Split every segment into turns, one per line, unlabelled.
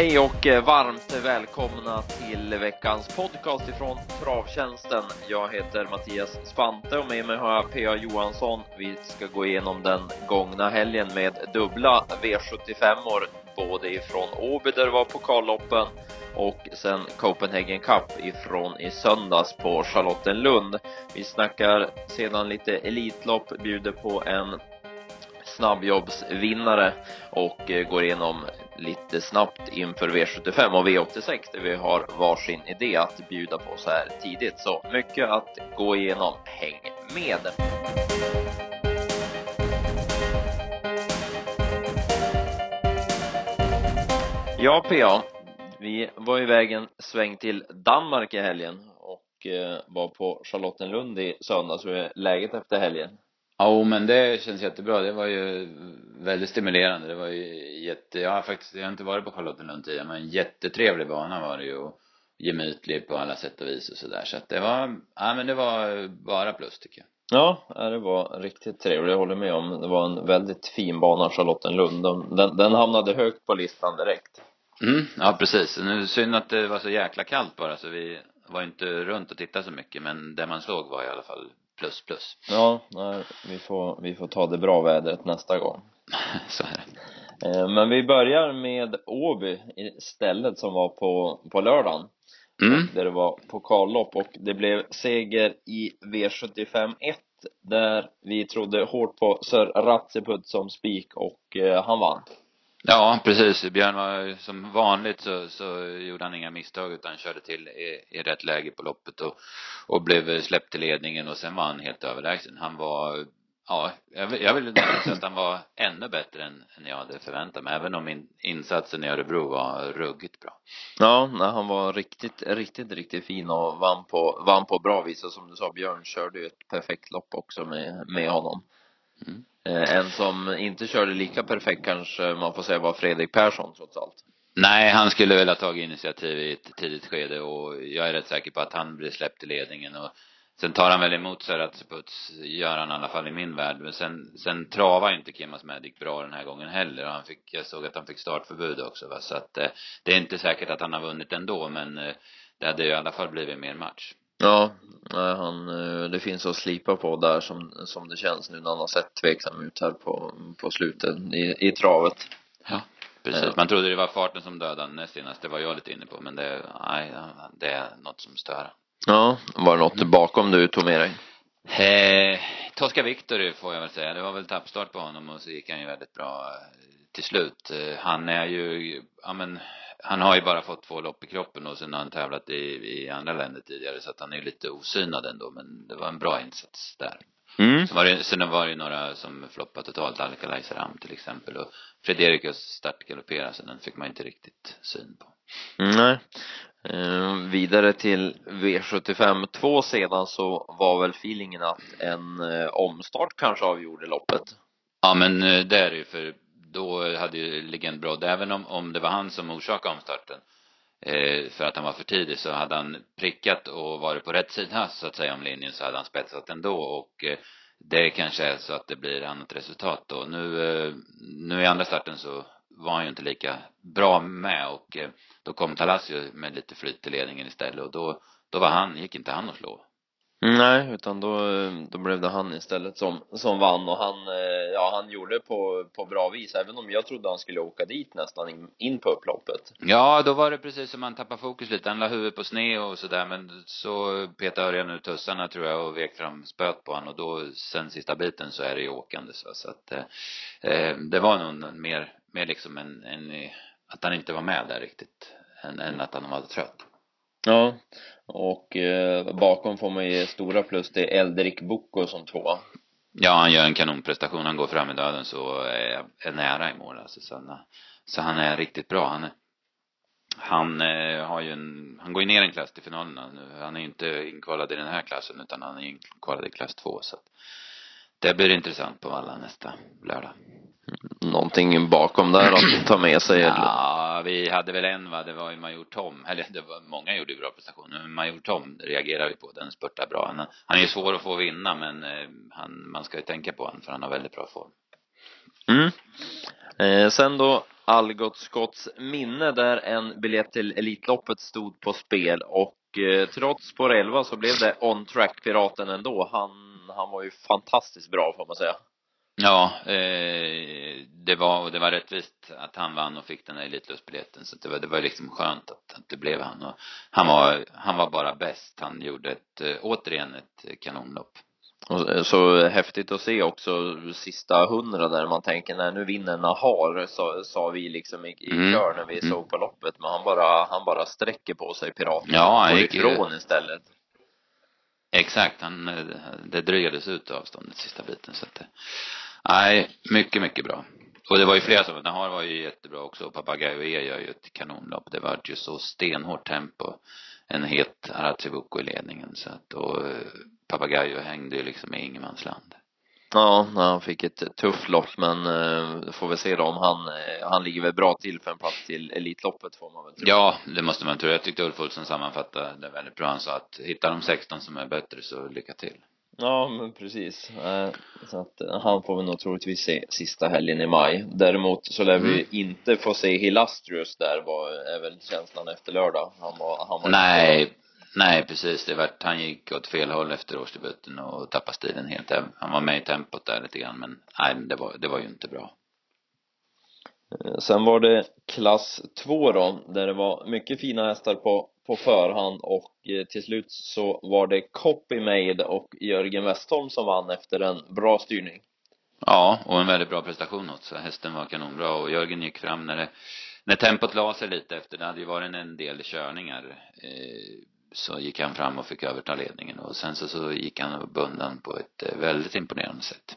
Hej och eh, varmt välkomna till veckans podcast ifrån Travtjänsten. Jag heter Mattias Spante och med mig har jag P.A. Johansson. Vi ska gå igenom den gångna helgen med dubbla V75-or, både ifrån Åby där det var pokalloppen och sen Copenhagen Cup ifrån i söndags på Charlottenlund. Vi snackar sedan lite Elitlopp, bjuder på en snabbjobbsvinnare och eh, går igenom lite snabbt inför V75 och V86 där vi har varsin idé att bjuda på så här tidigt. Så mycket att gå igenom. Häng med! Ja, PA. Vi var iväg en sväng till Danmark i helgen och eh, var på Charlottenlund i söndags. Hur är läget efter helgen?
Ja, men det känns jättebra. Det var ju väldigt stimulerande. Det var ju jätte, jag har faktiskt, jag har inte varit på Charlottenlund tidigare, men en jättetrevlig bana var det ju och gemytlig på alla sätt och vis och sådär. Så att det var, ja men det var bara plus tycker jag.
Ja, det var riktigt trevligt. Jag håller med om. Det var en väldigt fin bana, Charlottenlund. Den, den hamnade högt på listan direkt.
Mm, ja precis. Nu synd att det var så jäkla kallt bara så vi var inte runt och tittade så mycket men det man såg var i alla fall plus plus.
Ja, nej, vi får, vi får ta det bra vädret nästa gång.
så är det.
Eh, men vi börjar med Åby istället som var på, på lördagen.
Mm.
Där det var pokallopp och det blev seger i V75 1 där vi trodde hårt på Sir Ratseput som spik och eh, han vann.
Ja, precis. Björn var som vanligt så, så gjorde han inga misstag utan körde till i, i rätt läge på loppet och, och blev släppt till ledningen och sen var han helt överlägsen. Han var, ja, jag vill, jag vill säga att han var ännu bättre än, än jag hade förväntat mig. Även om min insatsen i Örebro var ruggigt bra.
Ja, han var riktigt, riktigt, riktigt fin och vann på, vann på bra vis och som du sa, Björn körde ju ett perfekt lopp också med, med honom.
Mm.
Eh, en som inte körde lika perfekt kanske man får säga var Fredrik Persson trots allt.
Nej, han skulle väl ha tagit initiativ i ett tidigt skede och jag är rätt säker på att han blir släppt i ledningen och sen tar han väl emot sig gör han i alla fall i min värld. Men sen, sen travar inte Kimas Medic bra den här gången heller och han fick, jag såg att han fick startförbud också va, så att eh, det är inte säkert att han har vunnit ändå men eh, det hade ju i alla fall blivit mer match.
Ja, nej, han, eh, det finns att slipa på där som, som det känns nu när han har sett tveksam ut här på, på slutet i, i travet.
Ja, precis.
Ja.
Man trodde det var farten som dödade näst senast, det var jag lite inne på, men det, nej, det är något som stör.
Ja, var det något bakom du tog med dig?
Eh, Tosca Victory får jag väl säga. Det var väl tappstart på honom och så gick han ju väldigt bra eh, till slut. Eh, Han är ju, ja men, han har ju bara fått två lopp i kroppen och sen har han tävlat i, i andra länder tidigare så att han är lite osynad ändå men det var en bra insats där.
Mm.
Sen var det, sen var det några som floppade totalt, Alcalay Ram till exempel och Fredericus startgalopperade så den fick man inte riktigt syn på.
Mm, nej. Eh, vidare till V75 2 sedan så var väl feelingen att en eh, omstart kanske avgjorde loppet.
Ja men eh, det är det ju för då hade ju Legend Brodd, även om, om det var han som orsakade omstarten. Eh, för att han var för tidig så hade han prickat och varit på rätt sida så att säga om linjen så hade han spetsat ändå. Och eh, det kanske är så att det blir annat resultat då. Nu, eh, nu i andra starten så var han ju inte lika bra med. Och eh, då kom Talasio med lite flyt till ledningen istället. Och då, då var han, gick inte han att slå.
Nej, utan då, då blev det han istället som, som vann och han, eh, ja han gjorde det på, på bra vis även om jag trodde han skulle åka dit nästan in, in på upploppet.
Ja, då var det precis som han tappade fokus lite. Han la huvudet på sned och sådär men så petade Örjan ut tussarna tror jag och vek fram spöet på honom och då sen sista biten så är det ju åkande så, så att eh, eh det var nog mer, mer liksom en, en, att han inte var med där riktigt än, än att han var trött.
Ja, och eh, bakom får man ge stora plus till Eldrik Boko som tvåa.
Ja, han gör en kanonprestation. Han går fram i döden så är, är nära i mål alltså. Så han, så han är riktigt bra. Han är, han eh, har ju en, han går ju ner en klass till finalerna nu. Han är ju inte inkvalad i den här klassen utan han är inkvalad i klass två så att det blir intressant på Valla nästa lördag.
Någonting bakom där att ta med sig. eller?
Ja, vi hade väl en va, det var ju Major Tom, eller det var, många gjorde bra prestationer, men Major Tom reagerar vi på, den spurtar bra. Han, han är ju svår att få vinna men eh, han, man ska ju tänka på honom för han har väldigt bra form.
Mm. Eh, sen då Algot Scotts minne där en biljett till Elitloppet stod på spel och eh, trots spår 11 så blev det on track piraten ändå. Han, han var ju fantastiskt bra får man säga.
Ja, eh, det var, det var rättvist att han vann och fick den här Elitloppsbiljetten så det var, det var liksom skönt att, att det blev han och han var, han var bara bäst. Han gjorde ett, eh, återigen ett kanonlopp.
Och så häftigt att se också sista hundra där man tänker när nu vinner Nahar sa, sa vi liksom i, i
Mm.
kör när vi
Mm.
såg på loppet men han bara, han bara sträcker på sig piraten.
Ja, han
Går
gick
ifrån istället.
Exakt, han, eh, det drygades ut avståndet sista biten så att det, nej, mycket, mycket bra. Och det var ju flera som, Nahar var ju jättebra också och Papagayo E gör ju ett kanonlopp. Det var ju så stenhårt tempo. En het Aratsivuko i ledningen så att och eh, Papagayo hängde ju liksom i ingenmansland.
Ja, han fick ett tufft lopp men eh, får vi se då om han, eh, han ligger väl bra till för en plats till Elitloppet får man väl tro.
Ja, det måste man tro. Jag tyckte Ulf Olsson sammanfattade det väldigt bra. Han sa att hittar de 16 som är bättre så lycka till.
Ja, men precis. Eh, Så att eh, han får vi nog troligtvis se sista helgen i maj. Däremot så lär vi
Mm.
inte få se Hilastrius där var, är väl känslan efter lördag. Han var, han var
Nej, nej precis. Det vart, han gick åt fel håll efter årsdebuten och tappade stilen helt. Han var med i tempot där lite grann men nej, det var, det var ju inte bra.
Eh, Sen var det klass 2 då, där det var mycket fina hästar på, på förhand och eh, till slut så var det Copymade och Jörgen Westholm som vann efter en bra styrning.
Ja, och en väldigt bra prestation också. Hästen var kanonbra och Jörgen gick fram när det, när tempot la sig lite efter, det hade ju varit en del körningar, eh, så gick han fram och fick överta ledningen och sen så, så gick han och bundan på ett eh, väldigt imponerande sätt.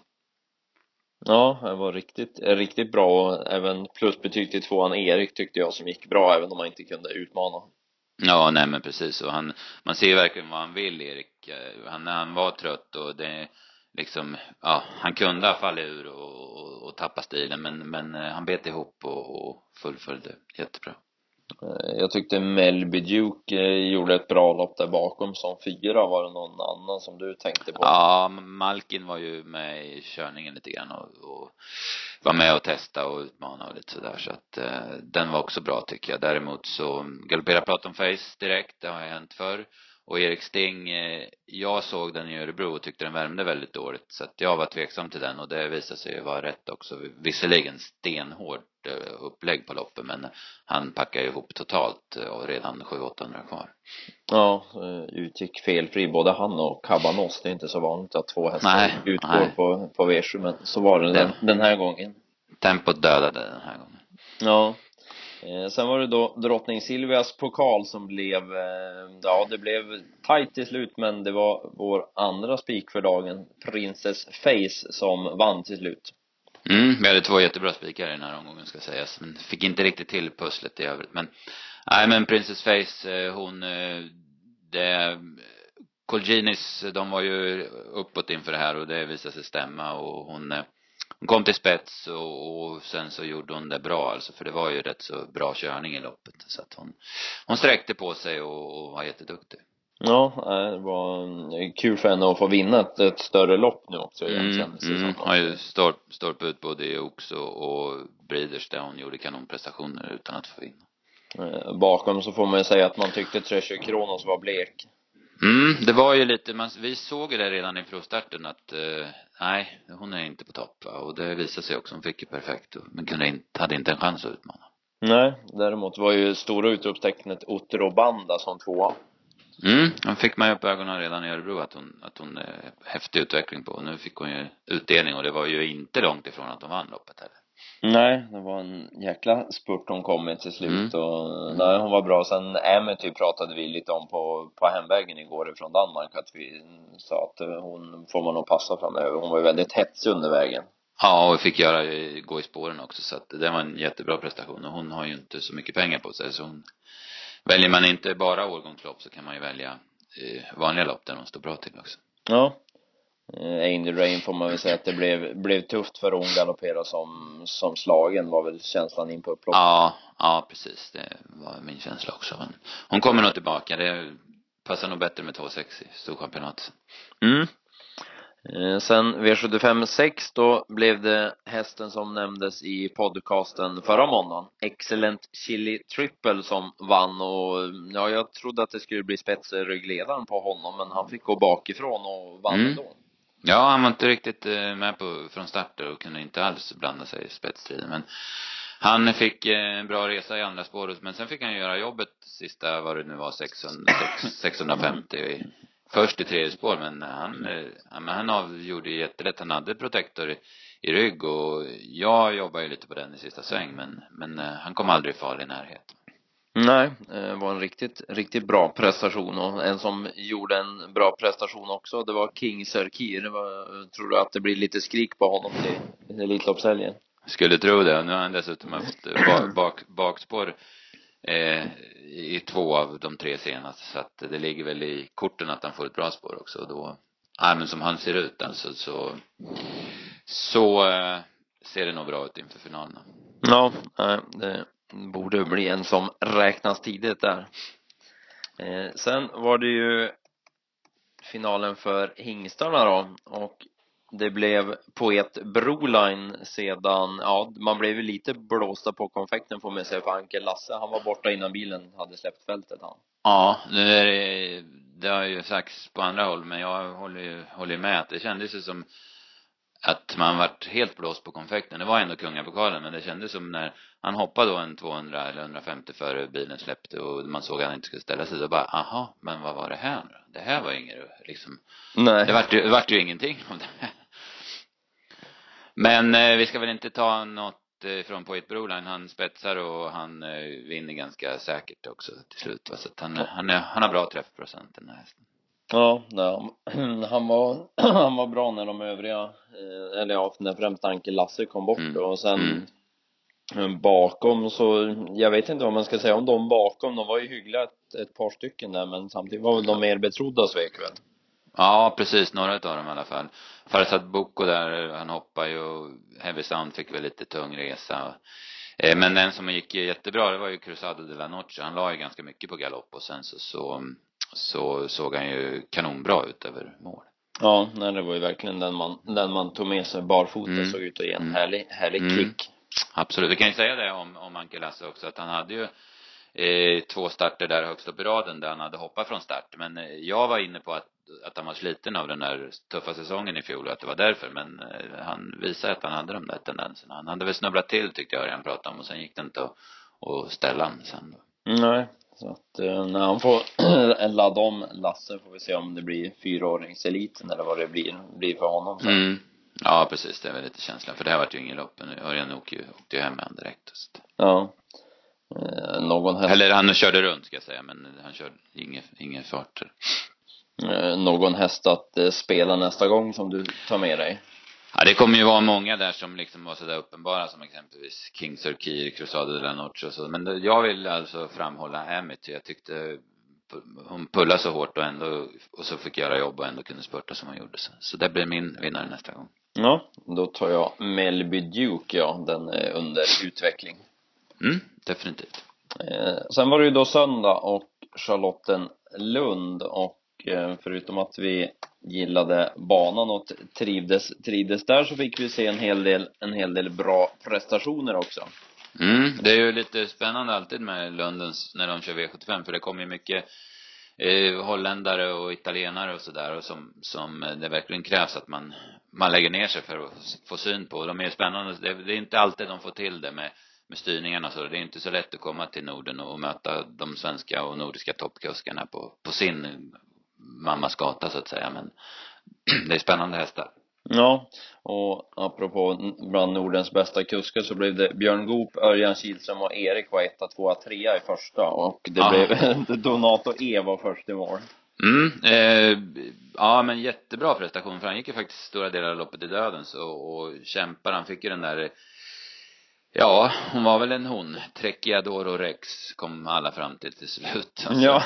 Ja, det var riktigt, riktigt bra och även plusbetyg till tvåan Erik tyckte jag som gick bra även om han inte kunde utmana.
Ja, nej men precis och han, man ser ju verkligen vad han vill Erik. Eh, han, Han, han var trött och det liksom, ja, han kunde ha fallit ur och, och, och tappa stilen men, men eh, han bet ihop och, och fullföljde jättebra.
Jag tyckte Melby Duke eh, gjorde ett bra lopp där bakom som fyra. Var det någon annan som du tänkte på?
Ja, Malkin var ju med i körningen lite grann och, och var med och testade och utmanade och lite sådär så att eh, den var också bra tycker jag. Däremot så galopperade Platon Face direkt, det har ju hänt förr. Och Erik Sting, eh, jag såg den i Örebro och tyckte den värmde väldigt dåligt så att jag var tveksam till den och det visade sig vara rätt också. Visserligen stenhårt eh, upplägg på loppet men han packade ihop totalt eh, och redan 700-800 kvar.
Ja, utgick felfri både han och Cabanos. Det är inte så vanligt att två hästar
Nej,
utgår
nej.
på, på V7 men så var det den, den här gången.
Tempot dödade den här gången.
Ja. Eh, sen var det då drottning Silvias pokal som blev, eh, ja det blev tajt till slut men det var vår andra spik för dagen, Princess Face, som vann till slut.
Mm, vi hade två jättebra spikar i den här omgången ska sägas, men fick inte riktigt till pusslet i övrigt. Men, nej men Princess Face, eh, hon, det, Colginis, de var ju uppåt inför det här och det visade sig stämma och hon, hon kom till spets och, och sen så gjorde hon det bra alltså, för det var ju rätt så bra körning i loppet. Så att hon, hon sträckte på sig och, och var jätteduktig.
Ja, eh, det var eh, kul för henne att få vinna ett, ett större lopp nu också igen
Mm,
kändes det
mm, har ju stolp, ut både i och, och Breeders där hon gjorde kanonprestationer utan att få vinna.
Eh, Bakom så får man ju säga att man tyckte Treasure Kronos var blek.
Mm, det var ju lite, man, vi såg ju det redan i provstarten att, eh, nej, hon är inte på topp va? och det visade sig också, hon fick ju perfekt, men kunde inte, hade inte en chans att utmana.
Nej, däremot var ju stora utropstecknet Otterobanda som tvåa.
Mm, då fick man ju upp ögonen redan i Örebro att hon, att hon eh, häftig utveckling på, nu fick hon ju utdelning och det var ju inte långt ifrån att hon vann loppet heller.
Nej, det var en jäkla spurt hon kom med till slut
Mm.
och nej, hon var bra. Sen Amity pratade vi lite om på, på hemvägen igår ifrån Danmark att vi sa att hon får man nog passa framöver. Hon var ju väldigt hetsig under vägen.
Ja, och fick göra, gå i spåren också så att det var en jättebra prestation och hon har ju inte så mycket pengar på sig så hon, väljer man inte bara årgångslopp så kan man ju välja eh, vanliga lopp där hon står bra till också.
Ja. Eh, Angel Rain får man väl säga att det blev, blev tufft för hon galopperade som, som slagen var väl känslan in på upploppet.
Ja, ja precis. Det var min känsla också. Men hon kommer nog tillbaka. Det passar nog bättre med 2,6 i storchampionatet.
Mm. Eh, sen V75 6 då blev det hästen som nämndes i podcasten förra måndagen, Excellent Chili Triple som vann och ja, jag trodde att det skulle bli spetsryggledaren på honom men han fick gå bakifrån och vann mm. ändå.
Ja, han var inte riktigt eh, med på, från start och kunde inte alls blanda sig i spetstriden men han fick en bra resa i andra spåret men sen fick han göra jobbet sista, vad det nu var, 600, 650 först i tredje spår men han, eh, han, han avgjorde jättelätt. Han hade protektor i, i rygg och jag jobbar ju lite på den i sista sväng men, men eh, han kom aldrig i farlig närhet.
Nej, det var en riktigt, riktigt bra prestation och en som gjorde en bra prestation också, det var King Sörkir. Tror du att det blir lite skrik på honom till Elitloppshelgen?
Skulle tro det. Nu har han dessutom haft bak, bak, bakspår eh, i två av de tre senaste så att det ligger väl i korten att han får ett bra spår också och då, ja men som han ser ut alltså så, så eh, ser det nog bra ut inför finalerna.
Ja, det borde bli en som räknas tidigt där. Eh, sen var det ju finalen för hingstarna då och det blev poet Broline sedan, ja, man blev ju lite blåsta på konfekten får man säga för Anke Lasse, han var borta innan bilen hade släppt fältet han.
Ja, nu är det, det har ju sagts på andra håll, men jag håller ju, håller med att det kändes ju som att man vart helt blåst på konfekten. Det var ändå kungapokalen, men det kändes som när han hoppade då en 200 eller 150 före bilen släppte och man såg att han inte skulle ställa sig, då bara, aha, men vad var det här nu Det här var inget liksom, Nej. Det vart ju, det vart ju ingenting av det här. Men eh, vi ska väl inte ta något eh, från Poet Broline. Han spetsar och han eh, vinner ganska säkert också till slut. Så att han, han, är, han har bra träffprocent den här hästen.
Ja, nej, han var, han var bra när de övriga, eh, eller ja, när främst Anke Lasse kom bort mm. och sen mm. bakom så, jag vet inte vad man ska säga om de bakom, de var ju hyggliga ett, ett par stycken där men samtidigt var väl de mer betrodda svek väl?
Ja, precis. Några utav dem i alla fall. Farsad Boko där, han hoppar ju och Heavy Sound fick väl lite tung resa. Eh, men den som gick jättebra, det var ju Cruzado de la Noche. Han la ju ganska mycket på galopp och sen så, så, så såg han ju kanonbra ut över mål.
Ja, nej, det var ju verkligen den man, den man tog med sig barfota mm. såg ut att ge en mm. härlig, härlig mm. kick.
Absolut. Vi kan ju säga det om, om Anke Lasse också, att han hade ju eh, två starter där högst upp i raden där han hade hoppat från start. Men eh, jag var inne på att att han var sliten av den där tuffa säsongen i fjol och att det var därför. Men eh, han visade att han hade de där tendenserna. Han hade väl snubblat till tyckte jag han pratade om och sen gick det inte att, att ställa han sen då.
Nej, så att eh, när han får ladda om Lasse får vi se om det blir fyraåringseliten eller vad det blir, blir för honom sen. Mm.
Ja, precis. Det är väl lite känslan. För det här vart ju ingen lopp. Örjan åkte ju, åkte hem med han direkt. Så.
Ja. Eh, någon
häst. Eller han körde runt ska jag säga, men han körde ingen, ingen fart.
Eh, någon häst att eh, spela nästa gång som du tar med dig?
Ja, det kommer ju vara många där som liksom var sådär uppenbara som exempelvis King Sir Crusade de la Noche och så. Men jag vill alltså framhålla Amity. Jag tyckte hon pullade så hårt och ändå, och så fick göra jobb och ändå kunde spurta som hon gjorde. Så, så det blir min vinnare nästa gång.
Ja, då tar jag Melby Duke, ja. Den är under utveckling.
Mm, definitivt.
Eh, sen var det ju då söndag och Charlotten Lund och Eh, Eh, förutom att vi gillade banan och trivdes, trivdes där så fick vi se en hel del, en hel del bra prestationer också.
Mm, det är ju lite spännande alltid med Lundens när de kör V75 för det kommer ju mycket eh, holländare och italienare och sådär och som, som eh, det verkligen krävs att man, man lägger ner sig för att få syn på. De är spännande, det, det är inte alltid de får till det med med styrningarna så det är inte så lätt att komma till Norden och möta de svenska och nordiska toppkuskarna på, på sin mammas gata så att säga men det är spännande hästar.
Ja, och apropå bland Nordens bästa kuskar så blev det Björn Goop, Örjan Kihlström och Erik var etta, tvåa, trea i första och det ja. blev Donato E var först i mål.
Mm, eh, ja men jättebra prestation för han gick ju faktiskt stora delar av loppet i döden så och kämpar, han fick ju den där Ja, hon var väl en hon. Trecchiadoro Rex kom alla fram till till slut. Alltså,
Ja.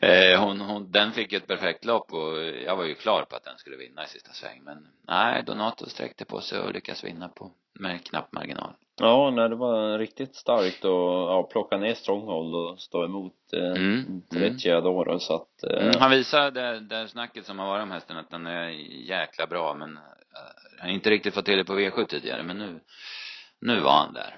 eh, hon, hon, den fick ett perfekt lopp och jag var ju klar på att den skulle vinna i sista sväng. Men nej, Donato sträckte på sig och lyckades vinna på, med knapp marginal.
Ja, nej, det var riktigt starkt och ja, plocka ner Stronghold och stå emot eh,
Mm,
Trecciadoro så att eh,
Mm, han visade det där snacket som har varit om hästen att den är jäkla bra men han har inte riktigt fått till det på V7 tidigare men nu, nu var han där.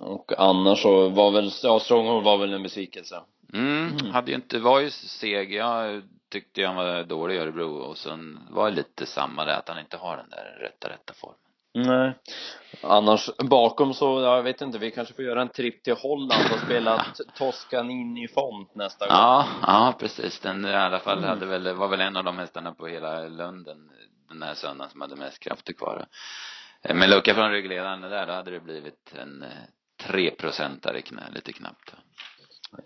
och annars så var väl, ja Stronghold var väl en besvikelse.
Mm, hade ju inte, var ju seg. Jag tyckte han var dålig i Örebro och sen var det lite samma där att han inte har den där rätta, rätta formen.
Nej. Annars bakom så, ja, jag vet inte, vi kanske får göra en tripp till Holland och spela Toscanini Font nästa gång.
Ja, ja precis. Den i alla fall hade väl, var väl en av de hästarna på hela Lunden den här söndagen som hade mest krafter kvar. Eh, med lucka från ryggledaren där, då hade det blivit en eh, treprocentare knä, lite knappt.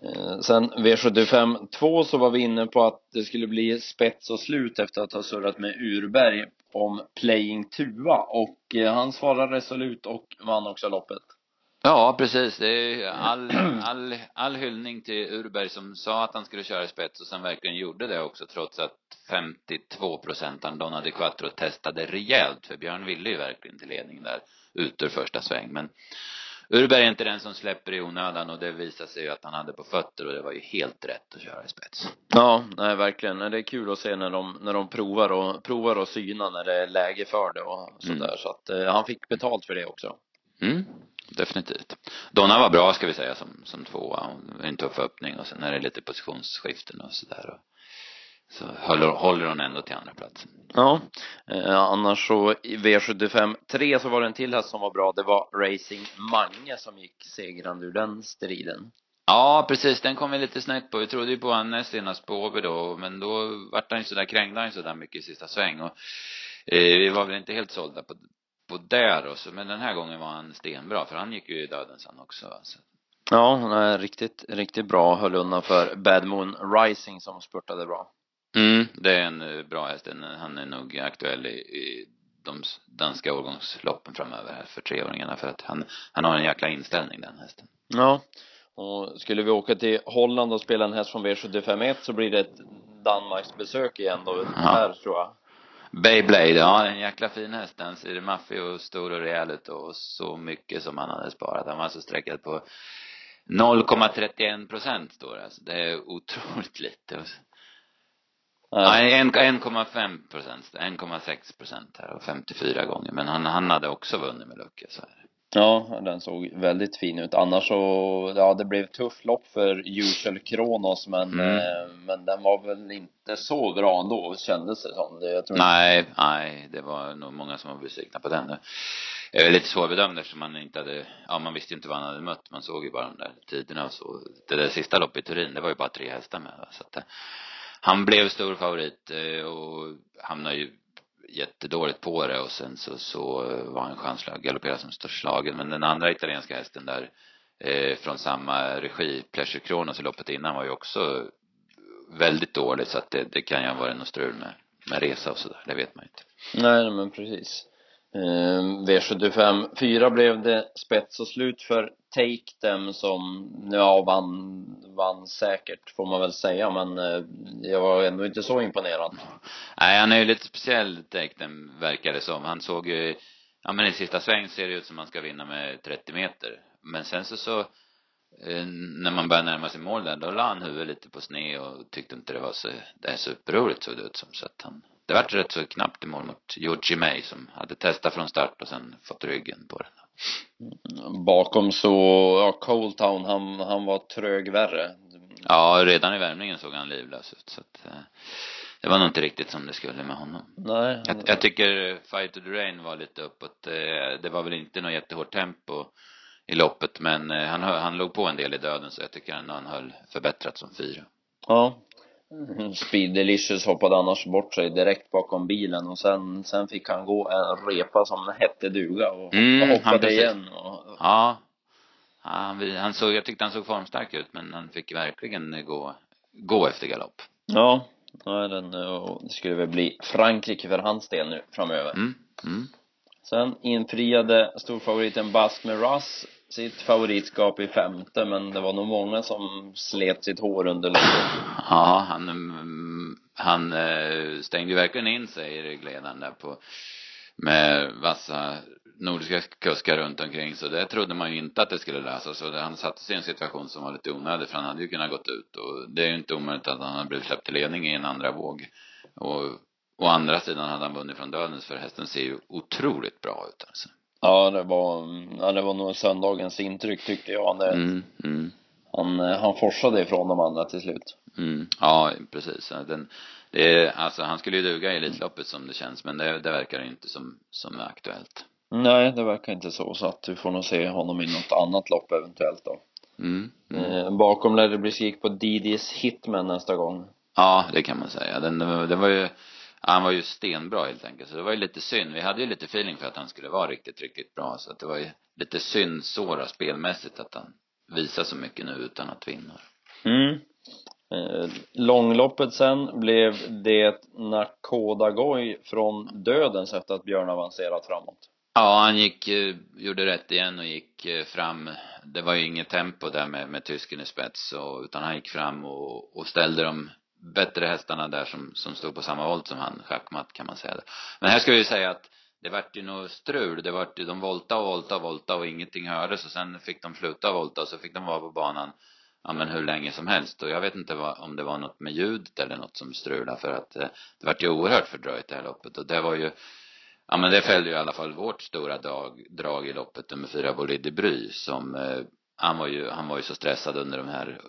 Eh, sen V75 2 så var vi inne på att det skulle bli spets och slut efter att ha surrat med Urberg om Playing Tua och eh, han svarade resolut och vann också loppet.
Ja, precis. Det är all, all, all hyllning till Urberg som sa att han skulle köra spets och sen verkligen gjorde det också trots att 52 procent Donna Di Quattro testade rejält för Björn ville ju verkligen till ledning där ut ur första sväng men Urberg är inte den som släpper i onödan och det visar sig ju att han hade på fötter och det var ju helt rätt att köra i spets.
Ja, nej verkligen. Det är kul att se när de, när de provar och, provar och syna när det är läge för det och sådär.
Mm.
Så att eh, han fick betalt för det också.
Mm, definitivt. Donna var bra ska vi säga som, som tvåa. Hon var en tuff öppning och sen är det lite positionsskiften och sådär. Så håller, håller hon ändå till andra platsen.
Ja, eh, annars så i V75 3 så var det en till häst som var bra. Det var Racing Mange som gick segrande ur den striden.
Ja, precis. Den kom vi lite snett på. Vi trodde ju på Anne senast på Åby då, men då vart han ju sådär, krängde han ju sådär mycket i sista sväng och eh, vi var väl inte helt sålda på, på det då, så, men den här gången var han stenbra, för han gick ju i döden sen också. Alltså.
Ja, han är riktigt, riktigt bra. Höll undan för Bad Moon Rising som spurtade bra.
Mm, det är en eh, bra häst. Han är nog aktuell i, i de danska årgångsloppen framöver här för treåringarna, för att han, han har en jäkla inställning den hästen.
Ja, och skulle vi åka till Holland och spela en häst från V751 så blir det ett Danmarks besök igen då, här tror jag.
Beyblade, ja en jäkla fin häst. Den ser maffig och stor och rejäl ut och så mycket som han hade sparat. Han var alltså sträckad på 0,31 procent står det. Alltså det är otroligt lite. En- 1,5 procent, 1,6 procent här och 54 gånger. Men han, han hade också vunnit med lucka så här.
Ja, den såg väldigt fin ut. Annars så, ja det blev tufft lopp för Usual Kronos men,
Mm.
eh, men den var väl inte så bra ändå kändes det som. Det, jag tror
Nej, nej, det var nog många som var besvikna på den. Är lite svårbedömd eftersom man inte hade, ja man visste ju inte vad han hade mött. Man såg ju bara de där tiderna och så. Det där sista loppet i Turin, det var ju bara tre hästar med. Så att, eh, han blev stor favorit eh, och hamnade ju jättedåligt på det och sen så, så var han chanslös, galopperade som slagen. Men den andra italienska hästen där eh, från samma regi, Pleasure Kronos i loppet innan var ju också väldigt dåligt så att det, det kan ju ha varit något strul med, med resa och sådär, det vet man ju inte.
Nej, men precis. Ehm, V75 4 blev det spets och slut för Take Them som, ja, vann, vann säkert får man väl säga, men eh, jag var ändå inte så imponerad.
Nej, han är ju lite speciell, take them verkar det som. Han såg ju, ja men i sista sväng ser det ut som han ska vinna med 30 meter. Men sen så så, eh, när man började närma sig mål där, då la han huvudet lite på sned och tyckte inte det var så, det är superroligt såg det ut som. Så att han, det vart rätt så knappt i mål mot Georgie May som hade testat från start och sen fått ryggen på den.
Bakom så, ja, Coletown, han, han var trög värre.
Ja, redan i värmningen såg han livlös ut så att, eh, det var nog inte riktigt som det skulle med honom.
Nej.
Jag, jag tycker Fight to the Rain var lite uppåt. Eh, Det var väl inte något jättehårt tempo i loppet men eh, han, han låg på en del i döden så jag tycker ändå han höll förbättrat som fyra.
Ja. Speed Delicious hoppade annars bort sig direkt bakom bilen och sen, sen fick han gå en repa som hette duga och
Mm,
hoppade igen och,
Ja. han, han såg, jag tyckte han såg formstark ut men han fick verkligen gå, gå efter galopp.
Ja, ja den, och det skulle väl bli Frankrike för hans del nu framöver.
Mm, mm.
Sen infriade storfavoriten Bask med Russ sitt favoritskap i femte, men det var nog många som slet sitt hår under loppet.
Ja, han, han eh, stängde ju verkligen in sig i ryggledaren där på, med vassa nordiska kuskar runt omkring så det trodde man ju inte att det skulle lösa så han satte sig i en situation som var lite onödig för han hade ju kunnat gått ut och det är ju inte omöjligt att han hade blivit släppt till ledning i en andra våg och å andra sidan hade han vunnit från dödens för hästen ser ju otroligt bra ut alltså.
Ja, det var, ja, det var nog söndagens intryck tyckte jag. Det,
Mm, mm,
han, han forsade ifrån de andra till slut.
mm. Ja, precis. Den, det alltså han skulle ju duga i Elitloppet som det känns men det, det verkar inte som, som är aktuellt.
Nej, det verkar inte så, så att vi får nog se honom i något annat lopp eventuellt då.
Mm, mm.
Eh, bakom lär det bli kik på Didis Hitman nästa gång.
Ja, det kan man säga. Den, det var ju, han var ju stenbra helt enkelt. Så det var ju lite synd. Vi hade ju lite feeling för att han skulle vara riktigt, riktigt bra. Så att det var ju lite synd såra spelmässigt att han visar så mycket nu utan att vinna.
Mm. Eh, långloppet sen blev det Nakoda från dödens efter att Björn avancerat framåt.
Ja, han gick, eh, gjorde rätt igen och gick eh, fram. Det var ju inget tempo där med, med tysken i spets och, utan han gick fram och, och ställde de bättre hästarna där som, som stod på samma volt som han, schackmatt kan man säga det. Men här ska vi ju säga att det vart ju något strul. Det vart ju, de volta och volta och volta och ingenting hördes och sen fick de sluta volta och så fick de vara på banan ja men hur länge som helst och jag vet inte vad, om det var något med ljudet eller något som strulade för att eh, det vart ju oerhört fördröjt det här loppet och det var ju ja men det fällde ju i alla fall vårt stora dag, drag i loppet nummer fyra Bolide Bry som eh, han var ju, han var ju så stressad under de här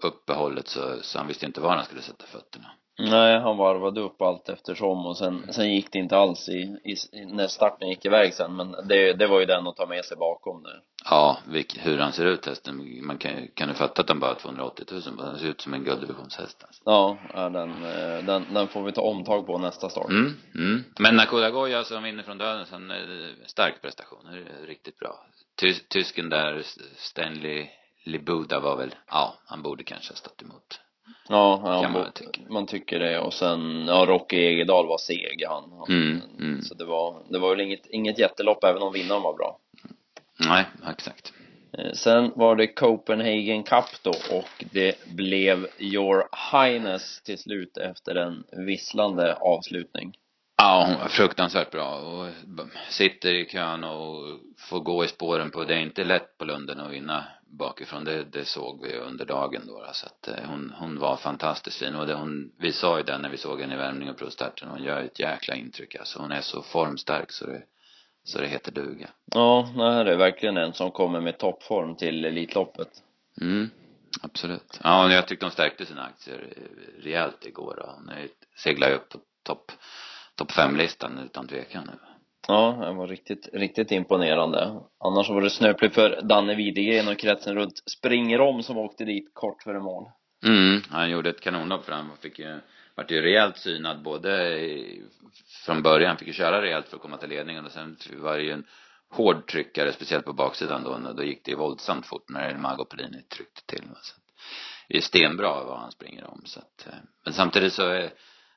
uppehållet så, så han visste inte var han skulle sätta fötterna.
Nej, han varvade upp allt eftersom och sen, sen gick det inte alls i, i, när starten gick iväg sen men det, det var ju den att ta med sig bakom där.
Ja, vilk, hur han ser ut hästen, man kan, kan ju fatta att han bara har 280 000 han ser ut som en gulddivisionshäst alltså.
Ja, den, eh, den, den får vi ta omtag på nästa start.
Mm, mm. Men Nakoda Goya som vinner från döden, han, stark prestation, riktigt bra. Tys, tysken där, Stanley Libuda var väl, ja, han borde kanske ha stått emot.
Ja, ja man, man, tycker. man tycker det och sen, ja Rocky Egedal var seg han, han
mm, mm.
Så det var, det var väl inget, inget jättelopp även om vinnaren var bra.
Nej, exakt.
Eh, sen var det Copenhagen Cup då och det blev Your Highness till slut efter en visslande avslutning.
Ja, hon var fruktansvärt bra och sitter i kön och får gå i spåren på, det är inte lätt på Lunden att vinna bakifrån, det, det såg vi under dagen då så att eh, hon, hon var fantastiskt fin och det hon, vi sa ju det när vi såg henne i värmning och provstarten, hon gör ett jäkla intryck alltså, hon är så formstark så det, så det heter duga.
Ja, det här är verkligen en som kommer med toppform till Elitloppet.
Mm, absolut. Ja, jag tyckte hon stärkte sina aktier rejält igår hon seglar upp på topp topp fem-listan utan tvekan nu.
Ja, det var riktigt, riktigt imponerande. Annars var det snöpligt för Danne Widegren och kretsen runt Springerom som åkte dit kort före mål.
Mm, han gjorde ett kanonlopp för han fick ju, vart ju rejält synad både i, från början, fick ju köra rejält för att komma till ledningen och sen var det ju en hård tryckare, speciellt på baksidan då, då gick det ju våldsamt fort när Mago Pellini tryckte till. Så att det är stenbra vad han springer om så att, eh, men samtidigt så är,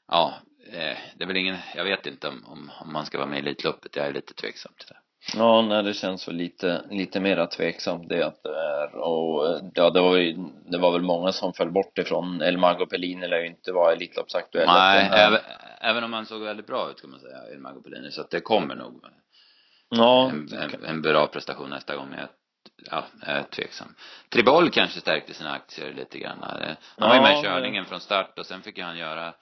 ja, eh, det är väl ingen, jag vet inte om, om, om man ska vara med i Elitloppet, jag är lite tveksam till det.
Ja, nej det känns väl lite, lite mera tveksamt det att det är och ja det var ju, det var väl många som föll bort ifrån El Mago Pellini lär ju inte vara Elitloppsaktuell.
Nej, även, även om han såg väldigt bra ut kan man säga, El Mago Pellini, så att det kommer nog.
Ja.
En, en, en bra prestation nästa gång, jag, ja, jag är tveksam. Tribol kanske stärkte sina aktier lite grann. Han var ju med i körningen från start och sen fick han göra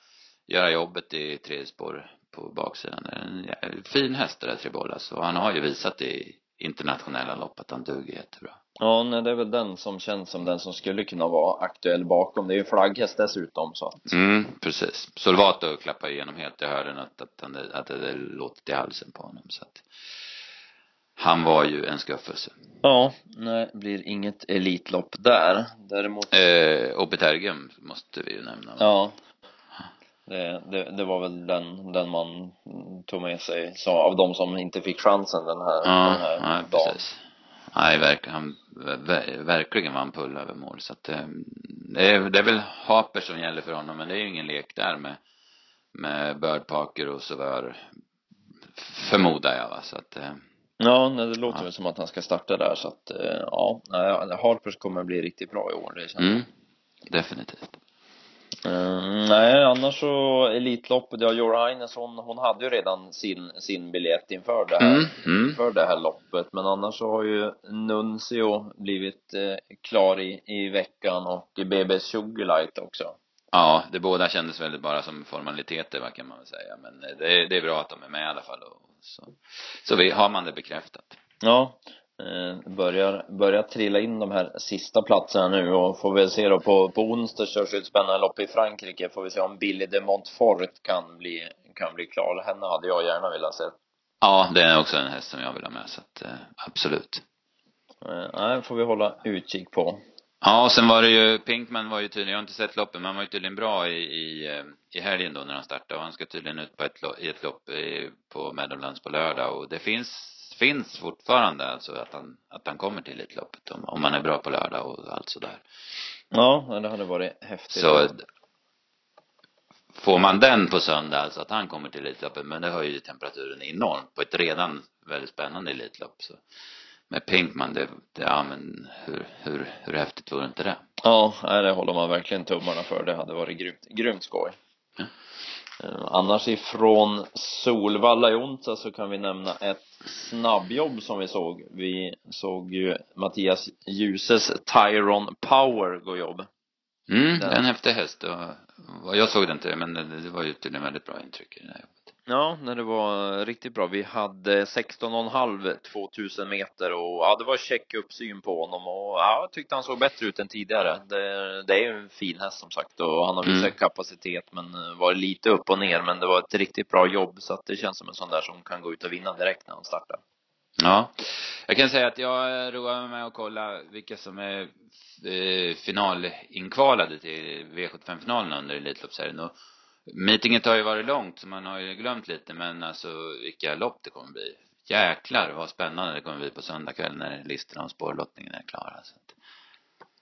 göra jobbet i tredje spår på baksidan. En fin häst det där Tribolas och han har ju visat i internationella lopp att han duger jättebra.
Ja, nej, det är väl den som känns som den som skulle kunna vara aktuell bakom. Det är ju flagghäst dessutom så att.
Mm, precis. Solvato klappar igenom helt. Jag hörde att, att, han, att det låtit i halsen på honom så att han var ju en skuffelse.
Ja, nej, blir inget elitlopp där. Däremot.
Eh, Opetergum måste vi ju nämna.
Ja, det, det, det, var väl den, den man tog med sig, så av de som inte fick chansen den här,
ja,
den här
nej, dagen. Precis. Nej, verkligen, han verkligen vann pull över mål så att eh, det är, det är väl Haper som gäller för honom men det är ju ingen lek där med med Bird Parker och Sauveur förmodar jag va, så att eh,
Ja, nej, det låter
Ja.
väl som att han ska starta där så att eh, ja, Harpers kommer bli riktigt bra i år, det känns
mm, definitivt.
Mm, nej, annars så Elitloppet, ja, Jora Heinesson, hon hade ju redan sin, sin biljett inför det här,
Mm, mm.
inför det här loppet. Men annars så har ju Nuncio blivit eh, klar i, i veckan och BB Sugarlight också.
Ja, det båda kändes väl bara som formaliteter, vad kan man väl säga. Men eh, det, är- det är bra att de är med i alla fall. Och så så vi, har man det bekräftat.
Ja, börjar, börjar trilla in de här sista platserna nu och får väl se då på, på onsdag körs ett spännande lopp i Frankrike. Får vi se om Billy de Montfort kan bli, kan bli klar. Henne hade jag gärna velat se.
Ja, det är också en häst som jag vill ha med, så att eh, absolut.
Eh, nej, får vi hålla utkik på.
Ja, och sen var det ju, Pinkman var ju tydligen, jag har inte sett loppet, men han var ju tydligen bra i, i, eh, i helgen då när han startade och han ska tydligen ut på ett, i ett lopp i, på Meadowlands på lördag och det finns, finns fortfarande alltså att han, att han kommer till Elitloppet om, om han är bra på lördag och allt sådär.
Ja, det hade varit häftigt.
Så får man den på söndag, alltså att han kommer till Elitloppet, men det höjer ju temperaturen enormt på ett redan väldigt spännande Elitlopp. Så med Pinkman, det, det ja men hur, hur, hur häftigt vore inte det?
Ja, nej, det håller man verkligen tummarna för. Det hade varit grymt, grymt skoj. Eh, Annars ifrån Solvalla i onsdag så kan vi nämna ett snabbjobb som vi såg. Vi såg ju Mattias Ljuses Tyron Power gå jobb.
Mm,
Den.
en häftig häst och, jag såg den inte, men det, var ju tydligen väldigt bra intryck i det här jobbet.
Ja, när det var riktigt bra. Vi hade 16,5 2000 meter och ja, det var check uppsyn på honom och ja, jag tyckte han såg bättre ut än tidigare. Det, det är ju en fin häst som sagt och han har visat
Mm.
kapacitet men eh, var lite upp och ner men det var ett riktigt bra jobb så att det känns som en sån där som kan gå ut och vinna direkt när han startar.
Ja, jag kan säga att jag roar mig med att kolla vilka som är eh, finalinkvalade till V75-finalen under Elitloppsserien meetinget har ju varit långt så man har ju glömt lite men alltså vilka lopp det kommer bli. Jäklar vad spännande det kommer bli på söndag kväll när listorna och spårlottningen är klara. Så att,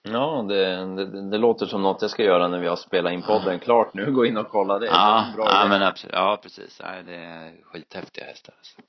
Ja, det, det, det låter som något jag ska göra när vi har spelat in podden klart nu. Gå in och kolla det.
ja,
Bra
ja
idé.
men absolut, ja precis. Nej, det är skithäftiga hästar alltså.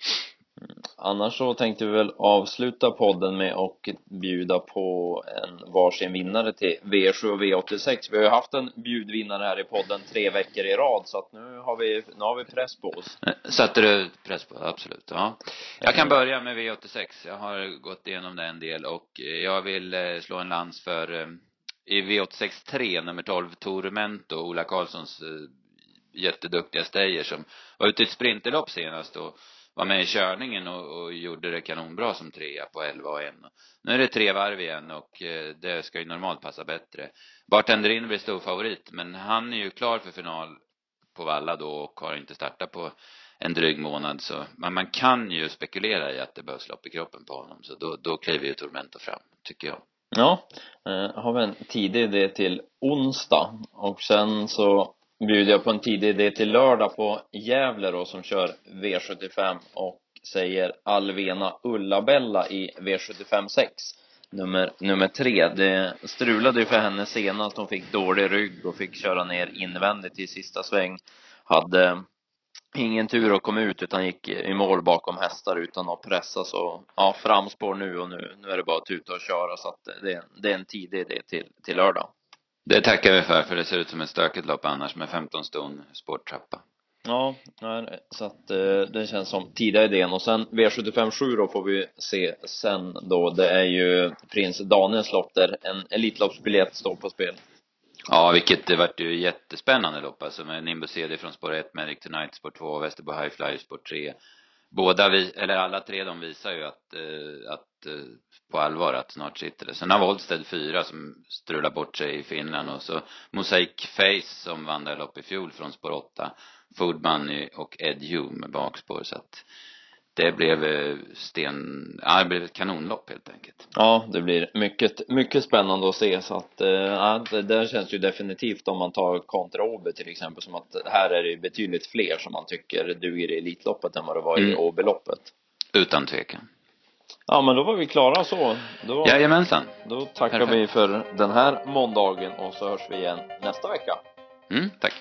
Annars så tänkte vi väl avsluta podden med att bjuda på en varsin vinnare till V7 och V86. Vi har ju haft en bjudvinnare här i podden tre veckor i rad så att nu har vi, nu har vi press på oss.
Eh, Satte du press på? Absolut, ja. Jag kan börja med V86. Jag har gått igenom det en del och eh, jag vill eh, slå en lans för i V86 3, nummer 12, Tormento, Ola Karlssons jätteduktiga Steyer som var ute i ett sprinterlopp senast och var med i körningen och, och gjorde det kanonbra som trea på 11 och 1. Nu är det tre varv igen och eh, det ska ju normalt passa bättre. Bartender in blir stor favorit men han är ju klar för final på Valla då och har inte startat på en dryg månad så, men man kan ju spekulera i att det behövs lopp i kroppen på honom så då, då kliver ju Tormento fram, tycker jag.
Ja, eh, har vi en tidig idé till onsdag och sen så bjuder jag på en tidig idé till lördag på Gävle då som kör V75 och säger Alvena Ulla-Bella i V75 6 nummer, nummer tre. Det strulade ju för henne senast. Hon fick dålig rygg och fick köra ner invändigt i sista sväng. Hade ingen tur att komma ut utan gick i mål bakom hästar utan att pressa så ja, framspår nu och nu, nu är det bara att tuta och köra så att det, det är en tidig idé till, till lördag.
Det tackar vi för, för det ser ut som ett stökigt lopp annars med 15 ston spårtrappa.
Ja, så att eh, det känns som tidiga idén och sen V75 7 då får vi se sen då. Det är ju prins Daniels lopp där en Elitloppsbiljett står på spel.
Ja, vilket det vart ju jättespännande lopp alltså med Nimbus CD från spår 1, Medic Tonight spår 2, Västerbo High Flyer spår 3. Båda vi, eller alla tre de visar ju att, eh, att eh, på allvar att snart sitter det. Sen har Woldstedt 4 som strular bort sig i Finland och så Mosaic Face som vann där lopp i fjol från spår 8. Food Money och Ed Hume med bakspår så att det blev eh, sten, ja det blev ett kanonlopp helt enkelt.
Ja, det blir mycket, mycket spännande att se så att eh, ja, det, det känns ju definitivt om man tar kontra Åby till exempel som att här är det betydligt fler som man tycker duger i Elitloppet än vad det var i
Mm.
Åbyloppet.
Utan tvekan.
Ja, men då var vi klara så. Då,
Jajamensan.
då tackar
Perfekt.
vi för den här måndagen och så hörs vi igen nästa vecka.
Mm, tack.